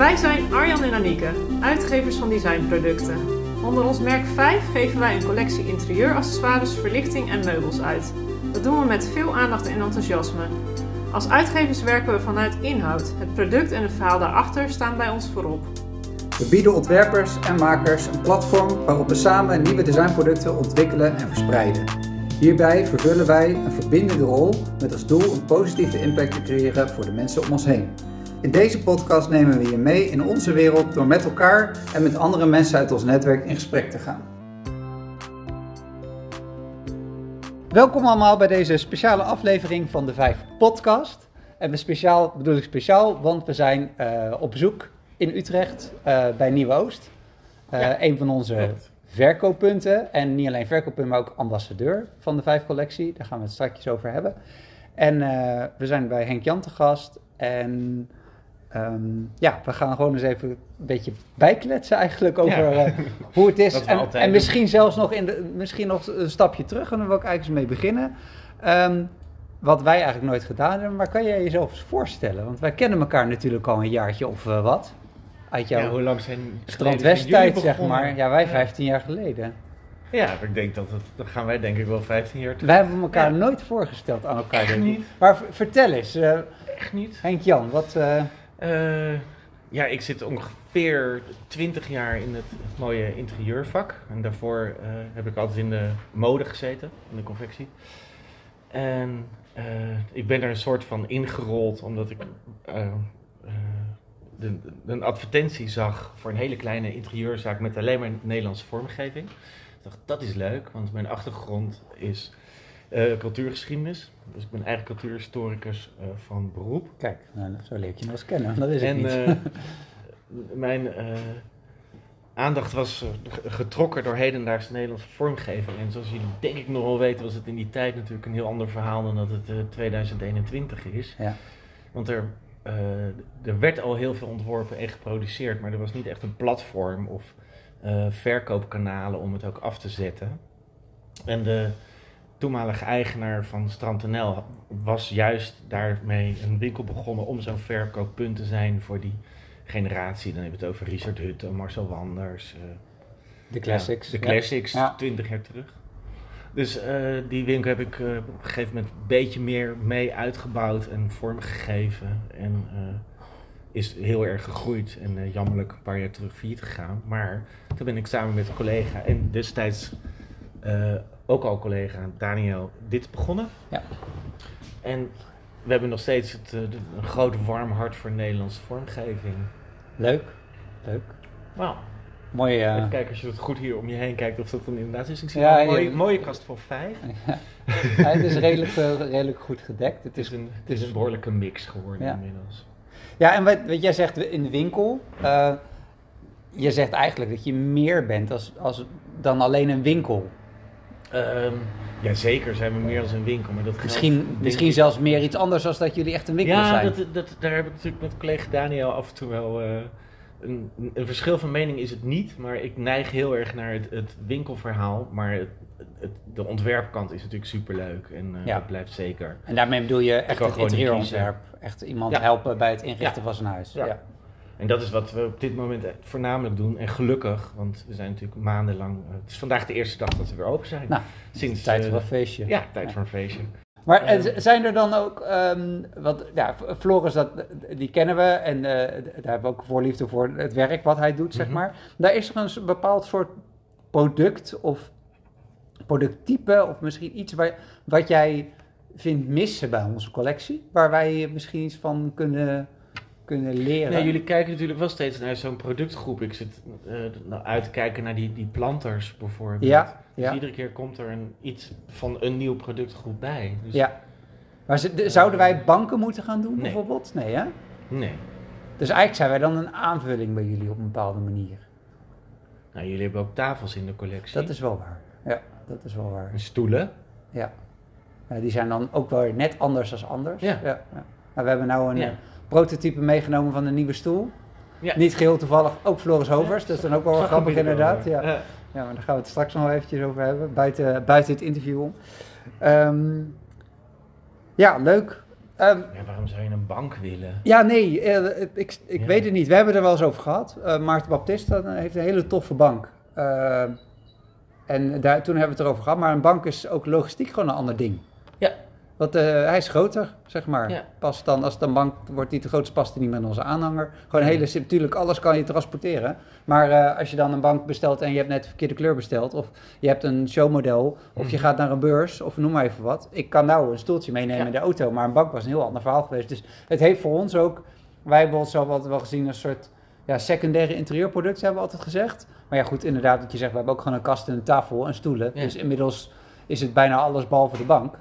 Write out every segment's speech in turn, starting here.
Wij zijn Arjan en Anieke, uitgevers van designproducten. Onder ons merk 5 geven wij een collectie interieuraccessoires, verlichting en meubels uit. Dat doen we met veel aandacht en enthousiasme. Als uitgevers werken we vanuit inhoud. Het product en het verhaal daarachter staan bij ons voorop. We bieden ontwerpers en makers een platform waarop we samen nieuwe designproducten ontwikkelen en verspreiden. Hierbij vervullen wij een verbindende rol met als doel een positieve impact te creëren voor de mensen om ons heen. In deze podcast nemen we je mee in onze wereld door met elkaar en met andere mensen uit ons netwerk in gesprek te gaan. Welkom allemaal bij deze speciale aflevering van de Vijf Podcast. En speciaal bedoel ik speciaal, want we zijn uh, op bezoek in Utrecht uh, bij Nieuw Oost. Uh, ja, een van onze verkooppunten. En niet alleen verkooppunt, maar ook ambassadeur van de Vijf Collectie. Daar gaan we het straks over hebben. En we zijn bij Henk Jan te gast. En Um, ja, we gaan gewoon eens even een beetje bijkletsen eigenlijk over ja. uh, hoe het is. En, en, misschien zelfs nog, in de, misschien nog een stapje terug. En dan wil ik eigenlijk eens mee beginnen. Um, wat wij eigenlijk nooit gedaan hebben. Maar kan jij jezelf eens voorstellen? Want wij kennen elkaar natuurlijk al een jaartje of uh, wat. Uit jouw ja, hoe lang zijn Strandwesttijd, zeg maar. Ja, wij 15 jaar geleden. Ja, ik denk dat het, dan gaan wij denk ik wel 15 jaar terug. Wij hebben elkaar nooit voorgesteld aan elkaar. Echt niet. Maar vertel eens. Uh, Echt niet. Henk Jan, wat... Uh, ja, ik zit ongeveer 20 jaar in het mooie interieurvak. En daarvoor uh, heb ik altijd in de mode gezeten, in de confectie. En uh, ik ben er een soort van ingerold omdat ik een advertentie zag voor een hele kleine interieurzaak met alleen maar Nederlandse vormgeving. Ik dacht, dat is leuk, want mijn achtergrond is uh, cultuurgeschiedenis. Dus ik ben eigenlijk cultuurhistoricus uh, van beroep. Kijk, nou, zo leer je me eens kennen, dat is en, het niet. Uh, mijn aandacht was getrokken door hedendaagse Nederlandse vormgeving. En zoals jullie denk ik nog wel weten, was het in die tijd natuurlijk een heel ander verhaal dan dat het 2021 is. Ja. Want er, er werd al heel veel ontworpen en geproduceerd, maar er was niet echt een platform of verkoopkanalen om het ook af te zetten. En de toenmalige eigenaar van Strand.nl was juist daarmee een winkel begonnen om zo'n verkooppunt te zijn voor die generatie. Dan heb je het over Richard Hutte, Marcel Wanders. Uh, de classics. Ja, de classics, ja. 20 jaar terug. Dus uh, die winkel heb ik uh, op een gegeven moment een beetje meer mee uitgebouwd en vormgegeven. En is heel erg gegroeid en jammerlijk een paar jaar terug failliet gegaan. Maar toen ben ik samen met een collega en destijds ook al collega Daniel dit begonnen. Ja. En we hebben nog steeds het, uh, een groot warm hart voor Nederlandse vormgeving. Leuk, leuk. Wauw. Mooi. Uh... Even kijken als je het goed hier om je heen kijkt of dat dan inderdaad is. Ik zie ja, een mooie, mooie kast voor vijf. Ja. het is redelijk, uh, redelijk goed gedekt. Het is, het is, een, het is een behoorlijke mix geworden inmiddels. Ja, en wat, wat jij zegt in de winkel. Uh, je zegt eigenlijk dat je meer bent als, als, dan alleen een winkel. Um, ja, zeker zijn we meer als een winkel. Maar dat misschien misschien ik... zelfs meer iets anders dan dat jullie echt een winkel ja, zijn. Ja, dat, dat, daar heb ik natuurlijk met collega Daniel af en toe wel... Uh, een, een, verschil van mening is het niet, maar ik neig heel erg naar het, het winkelverhaal. Maar het, het, de ontwerpkant is natuurlijk superleuk en uh, ja. dat blijft zeker. En daarmee bedoel je echt het interieurontwerp? Echt iemand ja. helpen bij het inrichten van zijn huis? ja. En dat is wat we op dit moment voornamelijk doen. En gelukkig, want we zijn natuurlijk maandenlang. Uh, het is vandaag de eerste dag dat we weer open zijn. Nou, Sinds, tijd voor een feestje. Ja, tijd ja. voor een feestje. Maar uh, zijn er dan ook, um, wat, ja, Floris, dat, die kennen we en daar hebben we ook voorliefde voor het werk wat hij doet, zeg mm -hmm. maar. Daar is er een bepaald soort product of producttype of misschien iets waar, wat jij vindt missen bij onze collectie, waar wij misschien iets van kunnen kunnen leren. Nee, jullie kijken natuurlijk wel steeds naar zo'n productgroep. Ik zit uh, uit te kijken naar die, die planters bijvoorbeeld. Ja, dus ja. iedere keer komt er een, iets van een nieuw productgroep bij. Dus, ja. Maar zouden wij banken moeten gaan doen nee. bijvoorbeeld? Nee, hè? Nee. Dus eigenlijk zijn wij dan een aanvulling bij jullie op een bepaalde manier. Nou, jullie hebben ook tafels in de collectie. Dat is wel waar. Ja, dat is wel waar. En stoelen. Ja. ja die zijn dan ook wel net anders dan anders. Ja. ja, ja. Maar we hebben nou een... Prototype meegenomen van een nieuwe stoel. Ja. Niet geheel toevallig, ook Floris Hovers. Dat is dan ook wel grappig inderdaad. Ja. Ja. maar daar gaan we het straks nog wel eventjes over hebben, buiten, buiten het interview om. Um, ja, leuk. Ehm, Ja, waarom zou je een bank willen? ja, nee, eh, ik, ik Ja. weet het niet. We hebben er wel eens over gehad. Eh, Maarten Baptista heeft een hele toffe bank. Eh, en daar, toen hebben we het erover gehad. Maar een bank is ook logistiek gewoon een ander ding. Want eh, hij is groter, zeg maar. Ja. Past dan, als het een bank wordt die te groot is, past hij niet meer in onze aanhanger. Gewoon hele sim- Tuurlijk, alles kan je transporteren. Maar eh, als je dan een bank bestelt en je hebt net de verkeerde kleur besteld... of je hebt een showmodel, of je Mhm. gaat naar een beurs, of noem maar even wat. Ik kan nou een stoeltje meenemen Ja. in de auto, maar een bank was een heel ander verhaal geweest. Dus het heeft voor ons ook... Wij hebben ons altijd wel gezien als een soort ja, secundaire interieurproduct, hebben we altijd gezegd. Maar ja, goed, inderdaad, wat je zegt, we hebben ook gewoon een kast en een tafel en stoelen. Ja. Dus inmiddels is het bijna alles behalve de bank.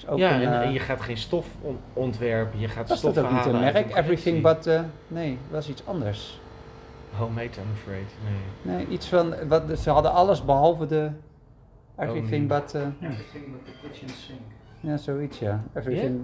Dus ook ja, een, en, eh, en je gaat geen stof on- ontwerpen, je gaat was stof dat ook niet een merk? Everything but... eh, nee, dat was iets anders. Homemade, I'm afraid. Nee. Nee, iets van... Wat, ze hadden alles behalve de... Everything Oh, but... eh, ja. Everything but the kitchen sink. ja, zoiets, ja. Everything...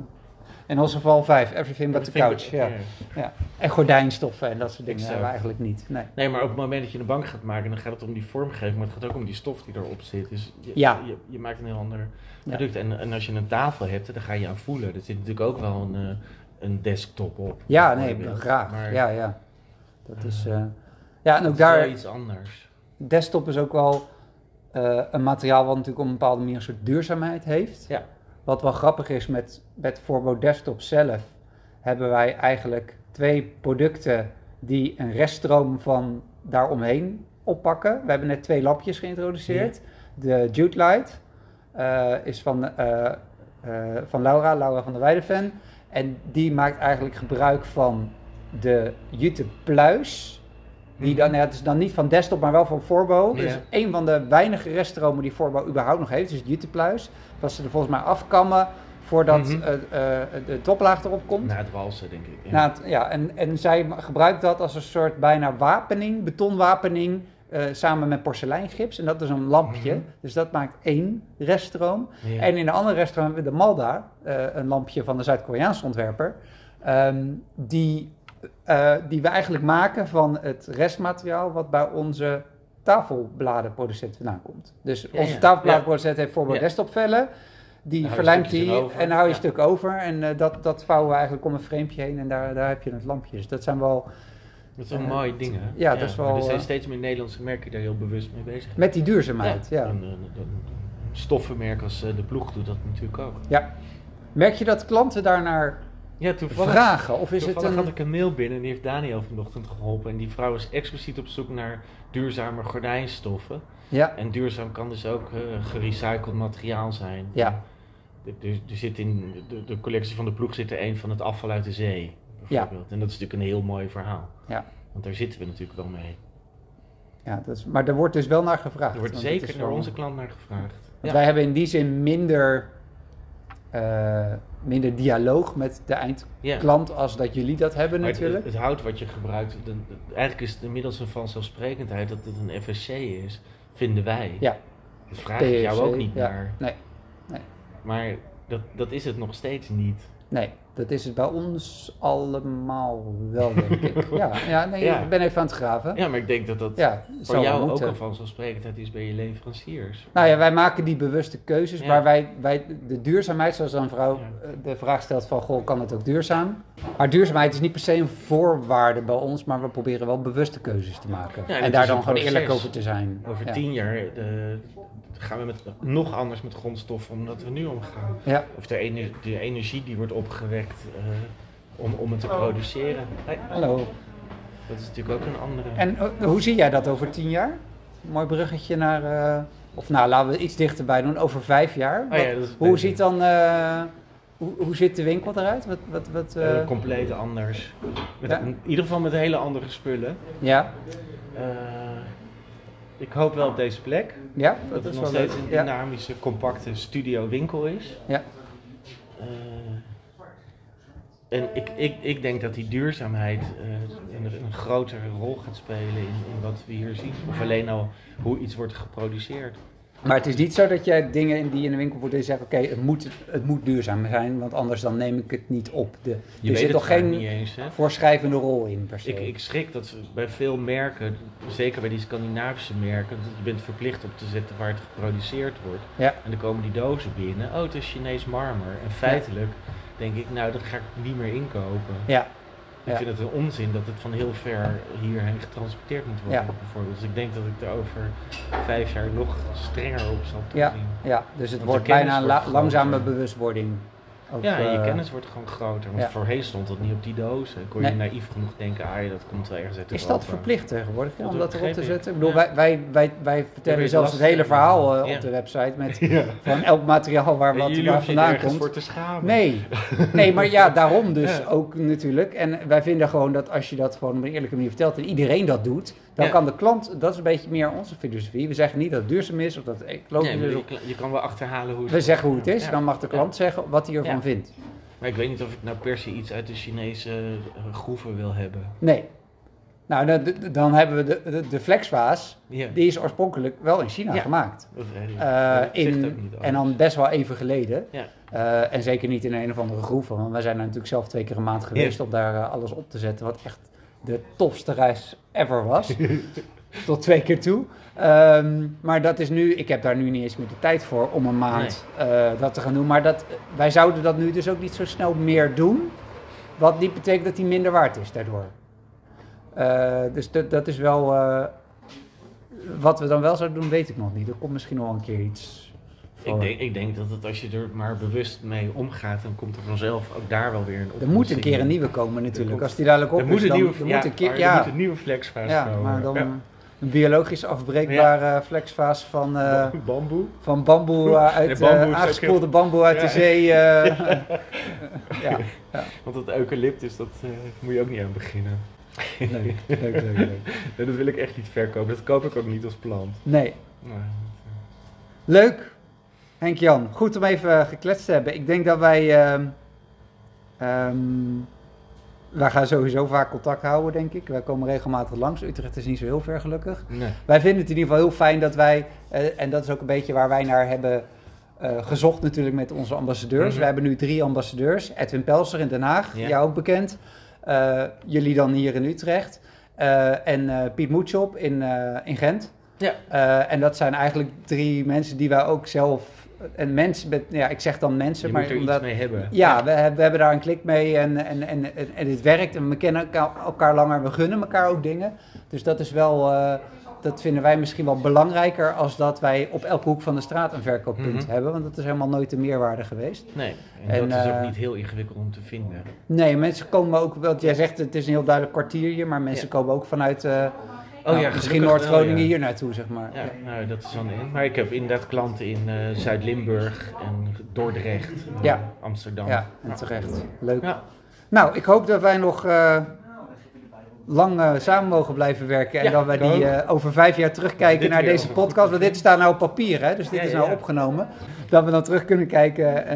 In ons geval vijf. Everything but the couch, ja. ja. En gordijnstoffen en dat soort dingen hebben we eigenlijk niet. Nee. Nee, maar op het moment dat je een bank gaat maken, dan gaat het om die vormgeving, maar het gaat ook om die stof die erop zit. Dus je, Ja. je, je maakt een heel ander Ja. product. En, en als je een tafel hebt, dan ga je aan voelen. Er zit natuurlijk ook wel een, eh, een desktop op. Ja, nee, graag. Maar ja, ja. Dat is... Eh, ja, en ook is wel daar... iets anders. Desktop is ook wel eh, een materiaal wat natuurlijk op een bepaalde manier een soort duurzaamheid heeft. Ja. Wat wel grappig is met, met Forbo Desktop zelf, hebben wij eigenlijk twee producten die een reststroom van daaromheen oppakken. We hebben net twee lampjes geïntroduceerd. De Jute Light eh, is van, eh, eh, van Laura, Laura van der Weideven. En die maakt eigenlijk gebruik van de Jute Pluis. Die dan, ja, het is dan niet van desktop, maar wel van Forbo. Dus een van de weinige reststromen die Forbo überhaupt nog heeft, is het Jutepluis. Dat ze er volgens mij afkammen voordat Mhm. eh, eh, de toplaag erop komt. Na het walsen, denk ik. Ja. Na het- ja, en, en zij gebruikt dat als een soort bijna wapening, betonwapening, eh, samen met porseleingips. En dat is een lampje. Mhm. Dus dat maakt één reststroom. Ja. En in de andere reststroom hebben we de Malda, een lampje van de Zuid-Koreaanse ontwerper. ehm, die, die we eigenlijk maken van het restmateriaal wat bij onze tafelbladenproducent vandaan komt. Dus Ja, onze ja. tafelbladenproducent heeft bijvoorbeeld Ja. desktopvellen. Die verlijmt hij en hou je Ja. een stuk over. En eh, dat, dat vouwen we eigenlijk om een framepje heen en daar, daar heb je het lampje. Dus dat zijn wel, Dat zijn eh, mooie dingen. ja, dat is wel, Er zijn eh, steeds meer Nederlandse merken daar heel bewust mee bezig met die duurzaamheid. Ja. Een stoffenmerk als de ploeg doet dat natuurlijk ook. Merk je dat klanten daarnaar Ja, toevallig, vragen? Of is het een... had ik een mail binnen en die heeft Daniel vanochtend geholpen. En die vrouw is expliciet op zoek naar duurzame gordijnstoffen. Ja, En duurzaam kan dus ook eh, gerecycled materiaal zijn. Ja. Er, er, zit in de, de collectie van de ploeg zit er een van het afval uit de zee. Bijvoorbeeld. En dat is natuurlijk een heel mooi verhaal. Ja. Want daar zitten we natuurlijk wel mee. ja dat is, maar er wordt dus wel naar gevraagd. Er wordt zeker naar onze klant naar gevraagd. Want wij hebben in die zin minder, eh, minder dialoog met de eindklant als dat jullie dat hebben Maar het, natuurlijk. het hout wat je gebruikt, de- eigenlijk is het inmiddels een vanzelfsprekendheid dat het een FSC is, vinden wij. Ja. Dat vraag ik jou ook niet ja. naar. Nee. Maar dat, dat is het nog steeds niet. Nee, dat is het bij ons allemaal wel, denk ik. Ja, ja nee, Ja. ik ben even aan het graven. Ja, maar ik denk dat dat Ja, voor jou wel ook moeten. een vanzelfsprekendheid is bij je leveranciers. Nou ja, wij maken die bewuste keuzes, maar wij, wij, de duurzaamheid, zoals dan een vrouw eh, de vraag stelt van, goh, kan het ook duurzaam? Maar duurzaamheid is niet per se een voorwaarde bij ons, maar we proberen wel bewuste keuzes te maken. En daar dan gewoon eerlijk over te zijn. Over tien jaar eh, gaan we met, nog anders met grondstoffen omdat we nu omgaan. Of de, ener- de energie die wordt opgewekt eh, om, om het te produceren. Hey, hallo. dat is natuurlijk ook een andere. En eh, hoe zie jij dat over tien jaar? Mooi bruggetje naar, eh, of nou, laten we iets dichterbij doen, over vijf jaar. Oh ja, dat is hoe ziet dan, eh, hoe, hoe ziet de winkel eruit? Wat, wat, wat, compleet anders. Met, Ja. In ieder geval met hele andere spullen. ja, Eh, ik hoop wel op deze plek. ja, Dat, dat het nog wel steeds leuk. een Ja. dynamische, compacte studio-winkel is. Ja. En ik, ik, ik denk dat die duurzaamheid eh, een, een grotere rol gaat spelen in, in wat we hier zien. Of alleen al hoe iets wordt geproduceerd. Maar het is niet zo dat jij dingen in die in de winkel wordt en zegt, oké, het, moet, het moet duurzaam zijn, want anders dan neem ik het niet op. De, Je er zit toch geen eens. Voorschrijvende rol in per se. Ik, ik schrik dat bij veel merken, zeker bij die Scandinavische merken, dat je bent verplicht op te zetten waar het geproduceerd wordt. Ja. En dan komen die dozen binnen. Oh, het is Chinees marmer. En feitelijk denk ik, nou, dat ga ik niet meer inkopen. Ja, Ik Ja. vind het een onzin dat het van heel ver hierheen getransporteerd moet worden, Ja. bijvoorbeeld. Dus ik denk dat ik er over vijf jaar nog strenger op zal toezien. ja, dus het Want wordt bijna een wordt la- langzame bewustwording. Ja, je eh, kennis wordt gewoon groter. Want ja. voorheen stond dat niet op die dozen. Kon je Nee. naïef genoeg denken, ah dat komt wel ergens uit Is dat verplicht tegenwoordig ja, om dat erop te zetten? Ik bedoel, Ja. wij, wij, wij, wij vertellen zelfs het hele verhaal eh, op de website met van elk materiaal waar wat waar vandaan komt. voor te schamen. Nee. nee, maar ja, daarom dus ook natuurlijk. En wij vinden gewoon dat als je dat gewoon op een eerlijke manier vertelt en iedereen dat doet, dan Ja. kan de klant, dat is een beetje meer onze filosofie. We zeggen niet dat het duurzaam is of dat het ecologisch Nee, is. je, Of, kan- je kan wel achterhalen hoe het we zeggen hoe het is, Ja. dan mag de klant zeggen wat hij ervan vindt. Maar ik weet niet of ik nou per se iets uit de Chinese eh, groeven wil hebben. Nee. Nou, dan, dan hebben we de, de, de flexvaas, Ja. die is oorspronkelijk wel in China Ja. gemaakt. Dat. Eh, in, en dan best wel even geleden. Ja. Eh, en zeker niet in een of andere groep. Want wij zijn er natuurlijk zelf twee keer een maand geweest om daar alles op te zetten. Wat echt de tofste reis ever was. Tot twee keer toe. Ehm, maar dat is nu, ik heb daar nu niet eens meer de tijd voor om een maand eh, dat te gaan doen. Maar dat, wij zouden dat nu dus ook niet zo snel meer doen. Wat niet betekent dat die minder waard is daardoor. Eh, dus dat, dat is wel. eh, wat we dan wel zouden doen, weet ik nog niet. Er komt misschien nog wel een keer iets. Ik denk, ik denk dat het als je er maar bewust mee omgaat, dan komt er vanzelf ook daar wel weer een Er oplossing. moet een keer een nieuwe komen natuurlijk. komt- Als die dadelijk op Er moet is, een dan nieuwe, er ja, moet een keer, maar ja, er moet een nieuwe flexfase ja, komen. maar dan Ja. een biologisch afbreekbare flexvaas van, eh, Bamboe. van bamboe eh, uit Nee, bamboe eh, aangespoelde bamboe uit de zee. eh, ja, Want dat eucalyptus, dat eh, moet je ook niet aan beginnen. leuk, leuk, leuk, leuk. Nee, dat wil ik echt niet verkopen. Dat koop ik ook niet als plant. Nee, leuk. Henk-Jan, goed om even gekletst te hebben. Ik denk dat wij... ehm, wij gaan sowieso vaak contact houden, denk ik. Wij komen regelmatig langs. Utrecht is niet zo heel ver, gelukkig. nee. Wij vinden het in ieder geval heel fijn dat wij, eh, en dat is ook een beetje waar wij naar hebben eh, gezocht natuurlijk met onze ambassadeurs. Mhm. We hebben nu drie ambassadeurs. Edwin Pelser in Den Haag, Ja. jou ook bekend. Eh, jullie dan hier in Utrecht. Eh, en eh, Piet Moetschop in, eh, in Gent. Ja. Eh, en dat zijn eigenlijk drie mensen die wij ook zelf... En mensen, met, ja, ik zeg dan mensen, Je maar moet er omdat... iets mee hebben. Ja, we, hebben- we hebben daar een klik mee en, en, en, en, het werkt en we kennen elkaar, elkaar langer, we gunnen elkaar ook dingen. Dus dat is wel, eh, dat vinden wij misschien wel belangrijker als dat wij op elke hoek van de straat een verkooppunt Mhm. hebben, want dat is helemaal nooit de meerwaarde geweest. Nee, en, dat is eh, ook niet heel ingewikkeld om te vinden. Nee, mensen komen ook, wat jij zegt, het is een heel duidelijk kwartierje, maar mensen Ja. komen ook vanuit eh, nou, misschien Noord-Groningen ja. hier naartoe, zeg maar. Ja, nou, dat is dan in. Maar ik heb inderdaad klanten in eh, Zuid-Limburg en Dordrecht, eh, Ja. Amsterdam. Ja, en terecht. Leuk. Ja. Nou, ik hoop dat wij nog eh, lang samen mogen blijven werken. En Ja, dat wij die over vijf jaar terugkijken naar deze podcast. Want dit staat nou op papier, hè? Dus dit Ja, is ja, nou ja. opgenomen. Dat we dan terug kunnen kijken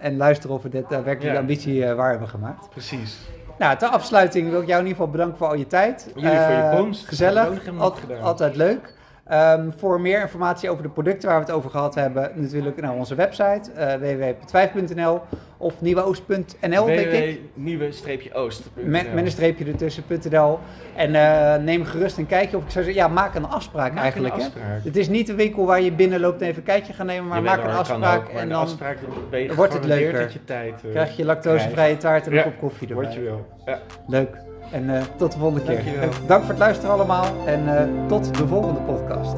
en luisteren of we dit eh, werkelijk de Ja. ambitie waar hebben gemaakt. Precies. Nou, ter afsluiting wil ik jou in ieder geval bedanken voor al je tijd. Jullie voor je Eh, komst. Gezellig, Al- altijd leuk. Ehm, voor meer informatie over de producten waar we het over gehad hebben, natuurlijk naar onze website uh, www.5.nl of nieuweoost.nl, denk ik. Nieuwe-oost. Met, met een streepje ertussen.nl. En eh, neem gerust een kijkje. Of ik zou zeggen, ja, maak een afspraak Maak eigenlijk. een hè. afspraak. Het is niet een winkel waar je binnenloopt en even een kijkje gaat nemen, maar maak een afspraak ook, en dan afspraak, wordt het leuker. dat je tijd eh, krijg je lactosevrije taart en een Ja, kop koffie erbij. Word je wel. Ja. Leuk. En eh, tot de volgende keer. Dankjewel. Dank voor het luisteren allemaal en eh, tot de volgende podcast.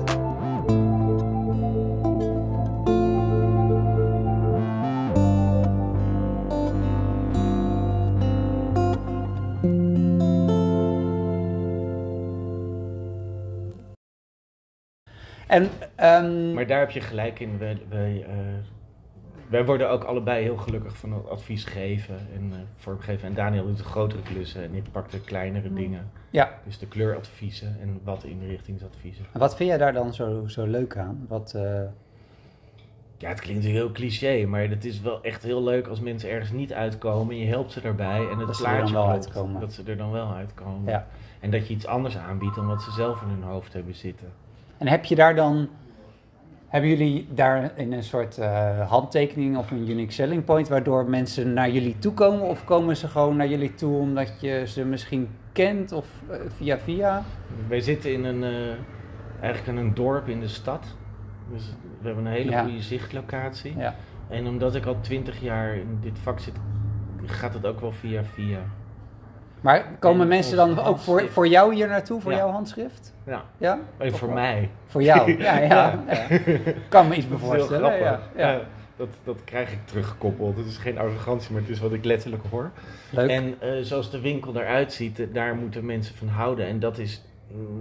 En, ehm, Maar daar heb je gelijk in. Wij, wij, eh, wij worden ook allebei heel gelukkig van het advies geven en eh vormgeven. En Daniel doet de grotere klussen en ik pak de kleinere dingen. ja, Dus de kleuradviezen en wat inrichtingsadviezen. wat vind jij daar dan zo, zo leuk aan? Wat, eh, Ja, het klinkt heel cliché, maar het is wel echt heel leuk als mensen ergens niet uitkomen. En je helpt ze daarbij en het Dat ze er plaatje dan wel klopt. uitkomen. Dat ze er dan wel uitkomen. Ja. En dat je iets anders aanbiedt dan wat ze zelf in hun hoofd hebben zitten. En heb je daar dan, hebben jullie daar in een soort eh, handtekening of een unique selling point waardoor mensen naar jullie toe komen? Of komen ze gewoon naar jullie toe omdat je ze misschien kent of eh, via via? Wij zitten in een, eh, eigenlijk in een dorp in de stad. Dus we hebben een hele Ja. goede zichtlocatie. Ja, En omdat ik al twintig jaar in dit vak zit, gaat het ook wel via via. Maar komen En mensen dan ook voor, voor jou hier naartoe, voor Ja. jouw handschrift? Ja, Ja? en voor wel? mij. Voor jou, ja, ja. ja. Kan me iets Dat is heel voorstellen. Ja, grappig. ja. Ja, dat, dat krijg ik teruggekoppeld. Het is geen arrogantie, maar het is wat ik letterlijk hoor. Leuk. En eh, zoals de winkel eruit ziet, eh, daar moeten mensen van houden. En dat is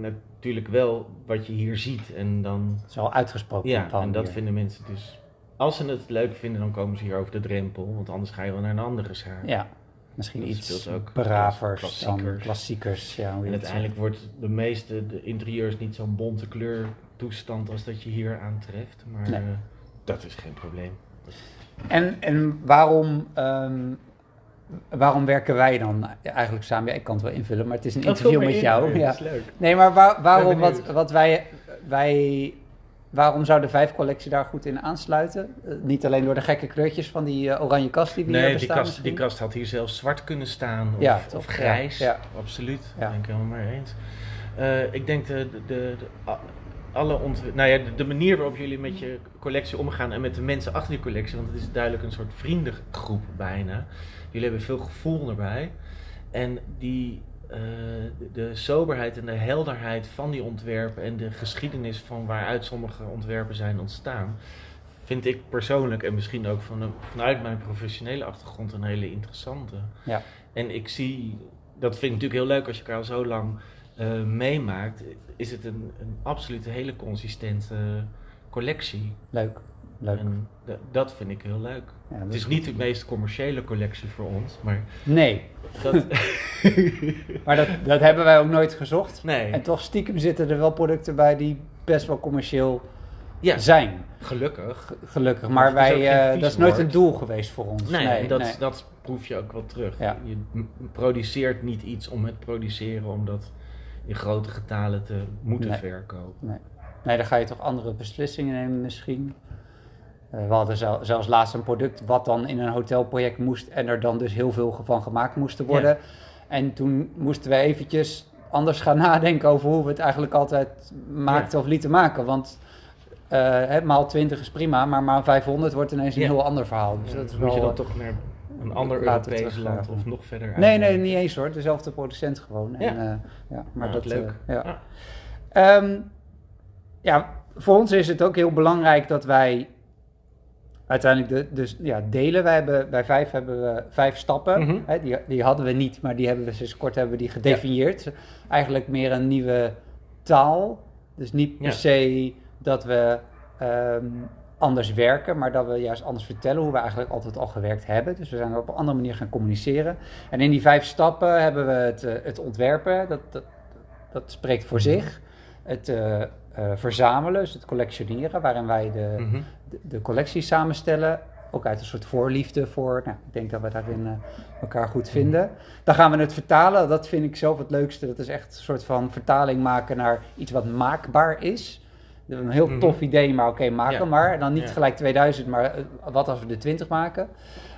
natuurlijk wel wat je hier ziet. En dan, Dat is wel uitgesproken. ja, en dat vinden mensen dus. Als ze het leuk vinden, dan komen ze hier over de drempel. Want anders ga je wel naar een andere zaak. Ja, misschien Dat iets ook. bravers Klassiekers. dan klassiekers. Ja, En uiteindelijk wordt de meeste de interieurs niet zo'n bonte kleurtoestand als dat je hier aantreft. Maar Nee. eh, dat is geen probleem. zegt. En, en waarom, ehm, waarom werken wij dan eigenlijk samen? Ja, ik kan het wel invullen, maar het is een interview met jou. Ja. Dat is leuk. Nee, maar waar- waarom, wat, wat wij, wij, waarom zou de vijf collectie daar goed in aansluiten? Eh, niet alleen door de gekke kleurtjes van die eh, oranje kast die we hier Nee, hebben die kast, die kast had hier zelfs zwart kunnen staan. Of, Ja, of grijs. Ja, ja. Absoluut. Ja. Daar ben ik helemaal mee eens. Eh, ik denk de, de, de, alle nou ja, de, de manier waarop jullie met je collectie omgaan en met de mensen achter die collectie, want het is duidelijk een soort vriendengroep bijna. Jullie hebben veel gevoel erbij. En die, eh, de, de soberheid en de helderheid van die ontwerpen en de geschiedenis van waaruit sommige ontwerpen zijn ontstaan, vind ik persoonlijk en misschien ook van vanuit mijn professionele achtergrond een hele interessante. Ja. En ik zie, dat vind ik natuurlijk heel leuk als je elkaar al zo lang eh, meemaakt, is het een, een absoluut hele consistente collectie. Leuk, leuk. En dat vind ik heel leuk. Ja, dat Het is niet de meest commerciële collectie voor ons, maar Nee, dat... maar dat, dat hebben wij ook nooit gezocht. nee, En toch stiekem zitten er wel producten bij die best wel commercieel ja, zijn. gelukkig. Gelukkig. Maar ook wij, eh, dat is nooit woord. een doel geweest voor ons. Nee, dat, nee. dat proef je ook wel terug. Ja. Je produceert niet iets om het produceren, om dat in grote getalen te moeten Nee. verkopen. Nee, dan ga je toch andere beslissingen nemen misschien. Eh, we hadden zel- zelfs laatst een product wat dan in een hotelproject moest en er dan dus heel veel van gemaakt moesten worden. En toen moesten we eventjes anders gaan nadenken over hoe we het eigenlijk altijd maakten of lieten maken. Want eh, maal 20 is prima, maar maal 500 wordt ineens een Ja. heel ander verhaal. Dus dat is moet je dan toch naar een ander Europees land of nog verder uit? Nee, nee, niet eens hoor. Dezelfde producent gewoon. En, Ja. eh, ja, maar Nou, dat leuk. eh, ja. Ja. Ehm, ja, voor ons is het ook heel belangrijk dat wij uiteindelijk de, dus, ja, delen. Wij hebben, bij vijf hebben we vijf stappen. Mhm. Hè, die, die hadden we niet, maar die hebben we sinds kort hebben we die gedefinieerd. Eigenlijk meer een nieuwe taal. Dus niet per Ja. se dat we ehm, anders werken, maar dat we juist anders vertellen hoe we eigenlijk altijd al gewerkt hebben. Dus we zijn op een andere manier gaan communiceren. En in die vijf stappen hebben we het, eh, het ontwerpen, dat, dat, dat spreekt voor zich. Het eh, eh, verzamelen, dus het collectioneren, waarin wij de, Mhm. De, de collectie samenstellen. Ook uit een soort voorliefde voor, nou, ik denk dat we daarin eh, elkaar goed vinden. Dan gaan we het vertalen, dat vind ik zelf het leukste. Dat is echt een soort van vertaling maken naar iets wat maakbaar is. Een heel Mhm. tof idee, maar oké, maak Ja. hem maar. En dan niet Ja. gelijk 2000, maar eh, wat als we er 20 maken.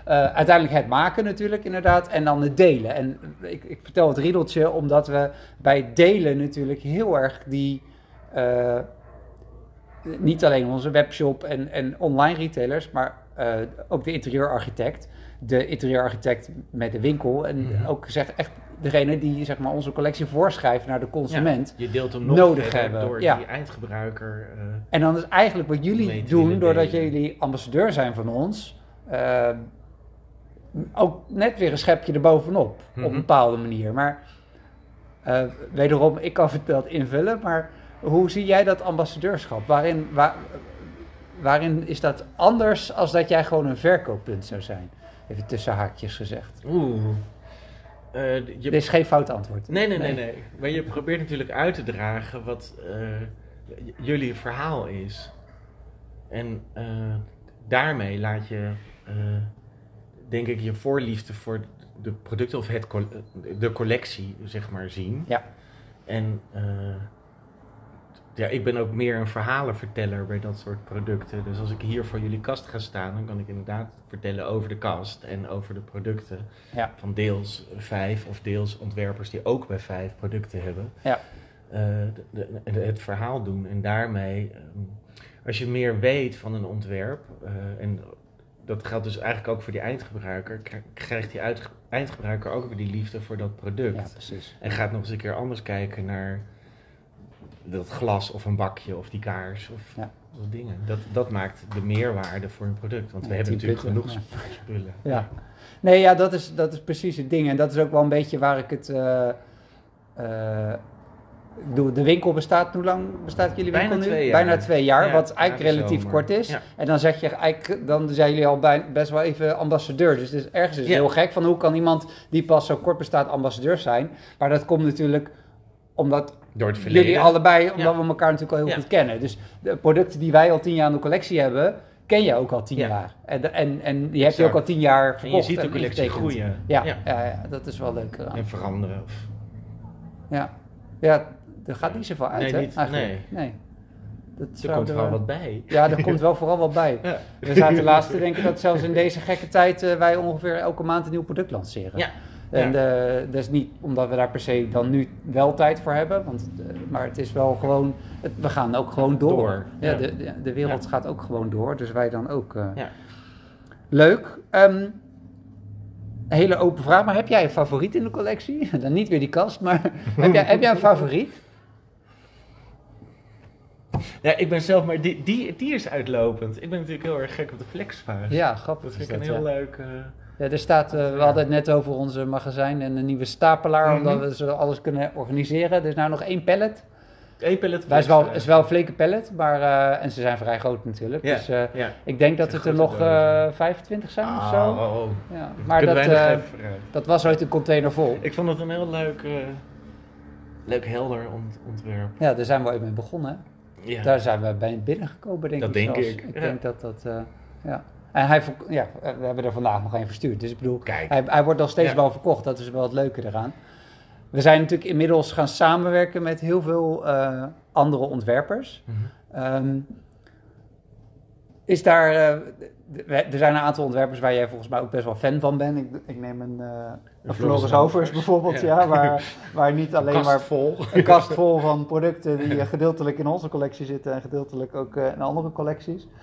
Eh, uiteindelijk het maken natuurlijk, inderdaad. En dan het delen. En ik, ik vertel het riedeltje, omdat we bij delen natuurlijk heel erg die... niet alleen onze webshop en, en online retailers, maar eh, ook de interieurarchitect. De interieurarchitect met de winkel. En Mhm. ook zeg, echt degene die zeg maar, onze collectie voorschrijft naar de consument. Je deelt hem nog nodig hebben, door ja. die eindgebruiker. eh, En dan is eigenlijk wat jullie doen, doordat jullie ambassadeur zijn van ons, eh, ook net weer een schepje erbovenop, op Mhm. een bepaalde manier. Maar wederom, ik kan het dat invullen, maar hoe zie jij dat ambassadeurschap? Waarin, waar, waarin is dat anders als dat jij gewoon een verkooppunt zou zijn? Even tussen haakjes gezegd. Oeh. Eh, je, Dit is geen fout antwoord. Nee, nee, nee, Nee. nee. Maar je probeert natuurlijk uit te dragen wat eh, jullie verhaal is. En eh, daarmee laat je, eh, denk ik, je voorliefde voor de producten of het de collectie, zeg maar, zien. Ja. En eh, ja, ik ben ook meer een verhalenverteller bij dat soort producten. Dus als ik hier voor jullie kast ga staan, dan kan ik inderdaad vertellen over de kast en over de producten Ja. van deels vijf of deels ontwerpers die ook bij vijf producten hebben. Ja. Eh, de- de- de- het verhaal doen en daarmee, ehm, als je meer weet van een ontwerp, eh, en dat geldt dus eigenlijk ook voor die eindgebruiker. Krijgt die eindgebruiker ook weer die liefde voor dat product. Ja, precies. En gaat nog eens een keer anders kijken naar dat glas of een bakje of die kaars of Ja. dat dingen. Dat, dat maakt de meerwaarde voor een product. Want we hebben natuurlijk genoeg spullen. Ja. Nee, ja, dat is, dat is precies het ding. En dat is ook wel een beetje waar ik het... eh, eh, bedoel, de winkel bestaat, hoe lang bestaat jullie Bijna winkel nu? twee jaar. Bijna twee jaar, Ja, wat eigenlijk relatief zomer. kort is. En dan zeg je eigenlijk, dan zijn jullie al bij, best wel even ambassadeur. Dus het is, ergens is heel gek van hoe kan iemand die pas zo kort bestaat ambassadeur zijn. Maar dat komt natuurlijk omdat Door het verleden. jullie allebei, omdat Ja. we elkaar natuurlijk al heel Ja. goed kennen. Dus de producten die wij al tien jaar in de collectie hebben, ken je ook al tien Ja. jaar. En, en, en die heb je ook al tien jaar En verkocht. je ziet de collectie groeien. Ja, Ja. ja. Ja, dat is wel leuk. En veranderen. Of, Ja. ja, er gaat niet zoveel uit, Nee, hè? niet- eigenlijk. nee. Dat er komt er- wel wat bij. Ja, er komt wel vooral wat bij. Ja. We zaten laatst te denken dat zelfs in deze gekke tijd eh, wij ongeveer elke maand een nieuw product lanceren. Ja. En eh, dat is niet omdat we daar per se dan nu wel tijd voor hebben, want, eh, maar het is wel gewoon, het, we gaan ook gewoon door. Door, Ja, ja. De, de, de wereld gaat ook gewoon door, dus wij dan ook. eh. Ja. Leuk. Een hele open vraag, maar heb jij een favoriet in de collectie? dan niet weer die kast, maar heb jij, heb jij een favoriet? Ja, ik ben zelf, maar die, die, die is uitlopend. Ik ben natuurlijk heel erg gek op de flexvaas. Ja, grappig. Dat vind ik een heel leuk... eh, Ja, er staat, eh, we hadden het net over onze magazijn en een nieuwe stapelaar, Mhm. omdat we zo alles kunnen organiseren. Er is nou nog één pallet. één pallet Dat is wel, is wel een flinke pallet, maar, eh, en ze zijn vrij groot natuurlijk. Ja, Dus eh, ja. ik denk dat Het het er nog grote dozen. eh 25 zijn of zo. oh, oh. Ja. Maar dat, eh, dat was ooit een container vol. Ik vond het een heel leuk, eh, leuk helder ont- ontwerp. Ja, daar zijn we ooit mee begonnen. Daar zijn we bij binnengekomen, denk Dat ik denk zelfs. ik, Ik denk dat dat, eh, ja. En hij, ja, we hebben er vandaag nog één verstuurd. Dus ik bedoel, Kijk. hij, hij wordt nog steeds Ja. wel verkocht. Dat is wel het leuke eraan. We zijn natuurlijk inmiddels gaan samenwerken met heel veel eh, andere ontwerpers. Mhm. Ehm, is daar, eh, er zijn een aantal ontwerpers waar jij volgens mij ook best wel fan van bent. Ik, ik neem een, een Floris Overs bijvoorbeeld, Ja. ja. waar, waar niet alleen Kast maar vol. een kast vol van producten die gedeeltelijk in onze collectie zitten en gedeeltelijk ook in andere collecties.